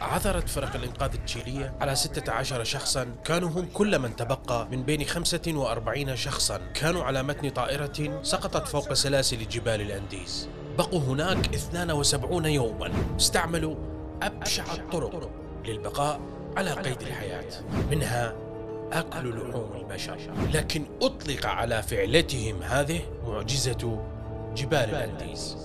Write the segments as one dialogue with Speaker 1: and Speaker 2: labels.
Speaker 1: عثرت فرق الإنقاذ التشيلية على 16 شخصا. كانوا هم كل من تبقى من بين 45 شخصا. كانوا على متن طائرة سقطت فوق سلاسل جبال الأنديز. بقوا هناك 72 يوما. استعملوا أبشع الطرق للبقاء على قيد الحياة. منها أكل لحوم البشر. لكن أطلق على فعلتهم هذه معجزة جبال الأنديز.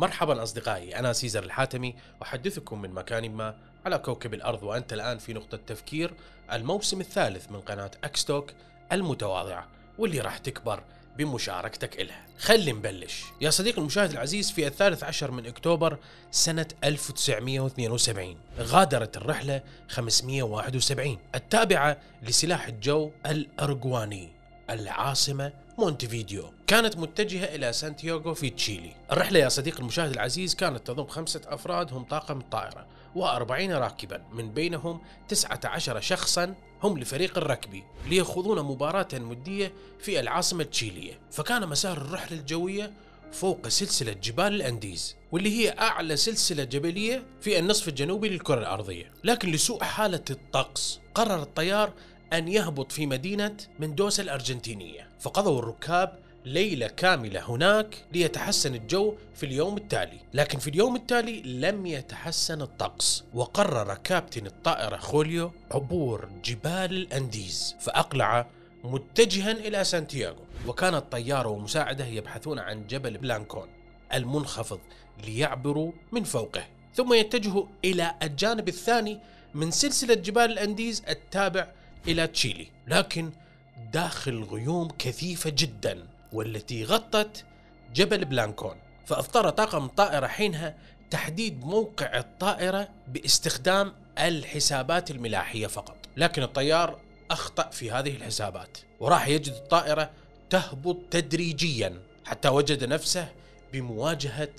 Speaker 1: مرحبا أصدقائي أنا سيزر الحاتمي أحدثكم من مكان ما على كوكب الأرض وأنت الآن في نقطة تفكير الموسم الثالث من قناة أكستوك المتواضعة واللي راح تكبر بمشاركتك إلها. خلي نبلش. يا صديقي المشاهد العزيز في الثالث عشر من أكتوبر سنة 1972 غادرت الرحلة 571 التابعة لسلاح الجو الأرجواني العاصمة مونتفيديو كانت متجهة إلى سانتياغو في تشيلي. الرحلة يا صديقي المشاهد العزيز كانت تضم خمسة أفراد هم طاقم الطائرة و40 راكبا من بينهم 19 شخصا هم لفريق الركبي ليخوضون مباراة ودية في العاصمة التشيلية فكان مسار الرحلة الجوية فوق سلسلة جبال الأنديز واللي هي أعلى سلسلة جبلية في النصف الجنوبي للكرة الأرضية. لكن لسوء حالة الطقس قرر الطيار أن يهبط في مدينة مندوسا الأرجنتينية. فقضوا الركاب ليلة كاملة هناك ليتحسن الجو في اليوم التالي. لكن في اليوم التالي لم يتحسن الطقس وقرر كابتن الطائرة خوليو عبور جبال الأنديز فأقلع متجها إلى سانتياغو. وكان الطيار ومساعده يبحثون عن جبل بلانكون المنخفض ليعبروا من فوقه. ثم يتجهوا إلى الجانب الثاني من سلسلة جبال الأنديز التابع إلى تشيلي لكن داخل غيوم كثيفة جدا والتي غطت جبل بلانكون. فاضطر طاقم الطائرة حينها تحديد موقع الطائرة باستخدام الحسابات الملاحية فقط. لكن الطيار أخطأ في هذه الحسابات وراح يجد الطائرة تهبط تدريجيا حتى وجد نفسه بمواجهة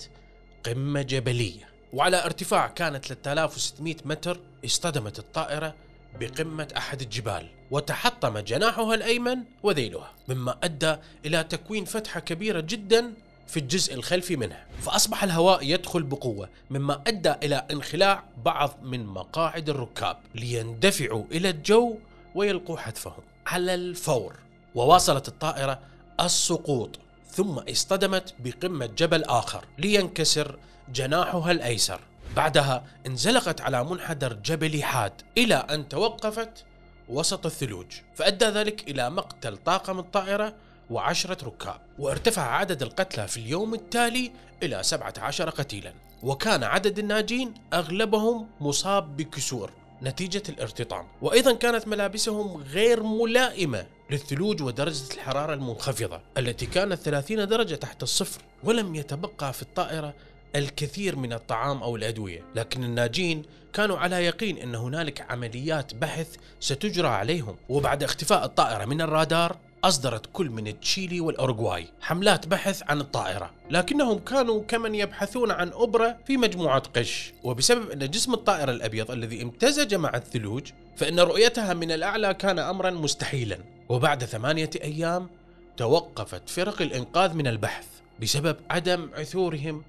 Speaker 1: قمة جبلية. وعلى ارتفاع كانت 3600 متر اصطدمت الطائرة بقمة أحد الجبال وتحطم جناحها الأيمن وذيلها مما أدى إلى تكوين فتحة كبيرة جدا في الجزء الخلفي منها. فأصبح الهواء يدخل بقوة مما أدى إلى انخلاع بعض من مقاعد الركاب ليندفعوا إلى الجو ويلقوا حتفهم على الفور وواصلت الطائرة السقوط ثم اصطدمت بقمة جبل آخر لينكسر جناحها الأيسر. بعدها انزلقت على منحدر جبلي حاد إلى أن توقفت وسط الثلوج فأدى ذلك إلى مقتل طاقم الطائرة وعشرة ركاب وارتفع عدد القتلى في اليوم التالي إلى 17 قتيلا. وكان عدد الناجين أغلبهم مصاب بكسور نتيجة الارتطام. وأيضا كانت ملابسهم غير ملائمة للثلوج ودرجة الحرارة المنخفضة التي كانت 30 درجة تحت الصفر ولم يتبقى في الطائرة الكثير من الطعام أو الأدوية، لكن الناجين كانوا على يقين إن هنالك عمليات بحث ستجرى عليهم، وبعد اختفاء الطائرة من الرادار أصدرت كل من تشيلي والأورغواي حملات بحث عن الطائرة. لكنهم كانوا كمن يبحثون عن أبرة في مجموعة قش. وبسبب أن جسم الطائرة الأبيض الذي امتزج مع الثلوج فإن رؤيتها من الأعلى كان أمرا مستحيلا. وبعد ثمانية أيام توقفت فرق الإنقاذ من البحث بسبب عدم عثورهم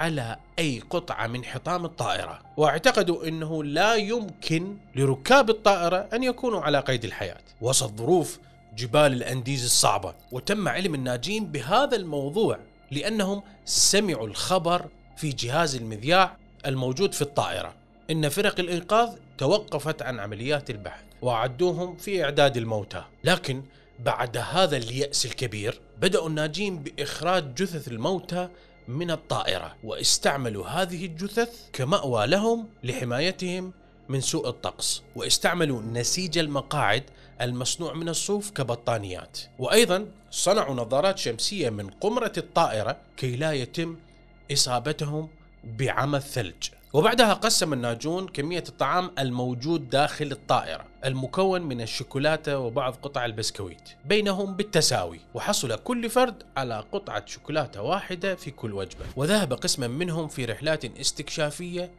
Speaker 1: على أي قطعة من حطام الطائرة. واعتقدوا أنه لا يمكن لركاب الطائرة أن يكونوا على قيد الحياة. وسط ظروف جبال الأنديز الصعبة وتم علم الناجين بهذا الموضوع لأنهم سمعوا الخبر في جهاز المذياع الموجود في الطائرة. إن فرق الإنقاذ توقفت عن عمليات البحث وعدوهم في إعداد الموتى. لكن بعد هذا اليأس الكبير بدأوا الناجين بإخراج جثث الموتى من الطائرة واستعملوا هذه الجثث كمأوى لهم لحمايتهم من سوء الطقس. واستعملوا نسيج المقاعد المصنوع من الصوف كبطانيات. وأيضا صنعوا نظارات شمسية من قمرة الطائرة كي لا يتم إصابتهم بعمى الثلج. وبعدها قسم الناجون كمية الطعام الموجود داخل الطائرة. المكون من الشوكولاتة وبعض قطع البسكويت. بينهم بالتساوي. وحصل كل فرد على قطعة شوكولاتة واحدة في كل وجبة. وذهب قسما منهم في رحلات استكشافية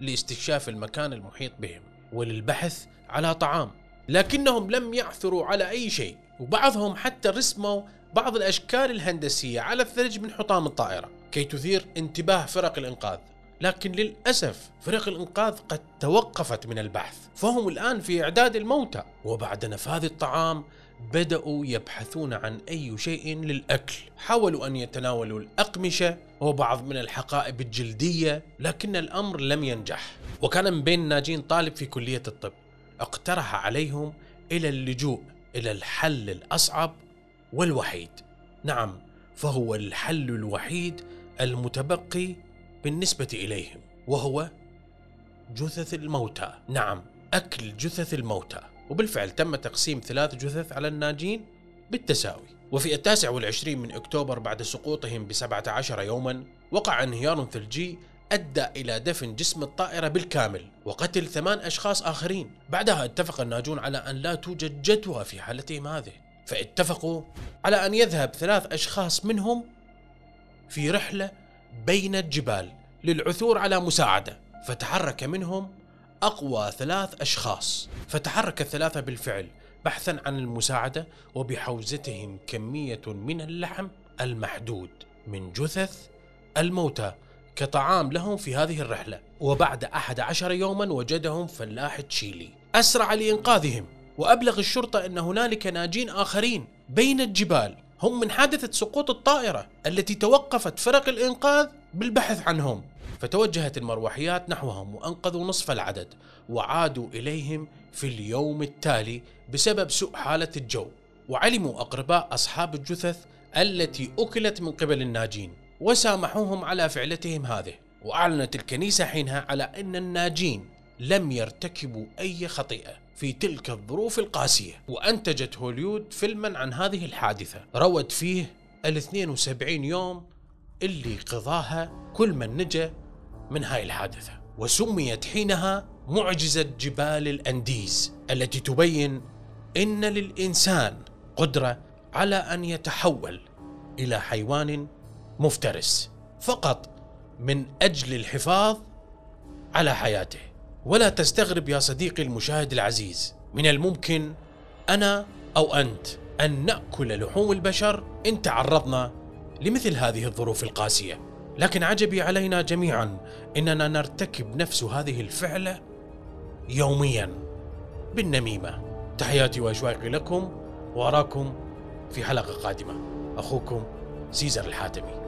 Speaker 1: لاستكشاف المكان المحيط بهم. وللبحث على طعام. لكنهم لم يعثروا على أي شيء. وبعضهم حتى رسموا بعض الأشكال الهندسية على الثلج من حطام الطائرة. كي تثير انتباه فرق الإنقاذ. لكن للأسف فرق الإنقاذ قد توقفت من البحث فهم الآن في إعداد الموتى. وبعد نفاذ الطعام بدأوا يبحثون عن أي شيء للأكل. حاولوا أن يتناولوا الأقمشة وبعض من الحقائب الجلدية لكن الأمر لم ينجح. وكان من بين الناجين طالب في كلية الطب اقترح عليهم إلى اللجوء إلى الحل الأصعب والوحيد. نعم فهو الحل الوحيد المتبقي بالنسبة إليهم وهو جثث الموتى. نعم أكل جثث الموتى. وبالفعل تم تقسيم ثلاث جثث على الناجين بالتساوي. وفي التاسع والعشرين من أكتوبر بعد سقوطهم بسبعة عشر يوما وقع انهيار ثلجي أدى إلى دفن جسم الطائرة بالكامل وقتل ثمان أشخاص آخرين. بعدها اتفق الناجون على أن لا توجد جدوى في حالتهم هذه. فاتفقوا على أن يذهب ثلاث أشخاص منهم في رحلة بين الجبال للعثور على مساعدة. فتحرك منهم أقوى ثلاث أشخاص. فتحرك الثلاثة بالفعل بحثا عن المساعدة وبحوزتهم كمية من اللحم المحدود من جثث الموتى كطعام لهم في هذه الرحلة. وبعد أحد عشر يوما وجدهم فلاح تشيلي. أسرع لإنقاذهم. وأبلغ الشرطة أن هنالك ناجين آخرين بين الجبال. هم من حادثة سقوط الطائرة التي توقفت فرق الإنقاذ بالبحث عنهم. فتوجهت المروحيات نحوهم وأنقذوا نصف العدد وعادوا إليهم في اليوم التالي بسبب سوء حالة الجو. وعلموا أقرباء أصحاب الجثث التي أكلت من قبل الناجين وسامحوهم على فعلتهم هذه. وأعلنت الكنيسة حينها على أن الناجين لم يرتكبوا أي خطيئة في تلك الظروف القاسية. وأنتجت هوليود فيلما عن هذه الحادثة. روت فيه ال 72 يوم اللي قضاها كل من نجا من هاي الحادثة. وسميت حينها معجزة جبال الأنديز التي تبين إن للإنسان قدرة على أن يتحول إلى حيوان مفترس فقط من أجل الحفاظ على حياته. ولا تستغرب يا صديقي المشاهد العزيز. من الممكن أنا أو أنت أن نأكل لحوم البشر إن تعرضنا لمثل هذه الظروف القاسية. لكن عجبي علينا جميعا إننا نرتكب نفس هذه الفعلة يوميا بالنميمة. تحياتي وأشواقي لكم وأراكم في حلقة قادمة. أخوكم سيزر الحاتمي.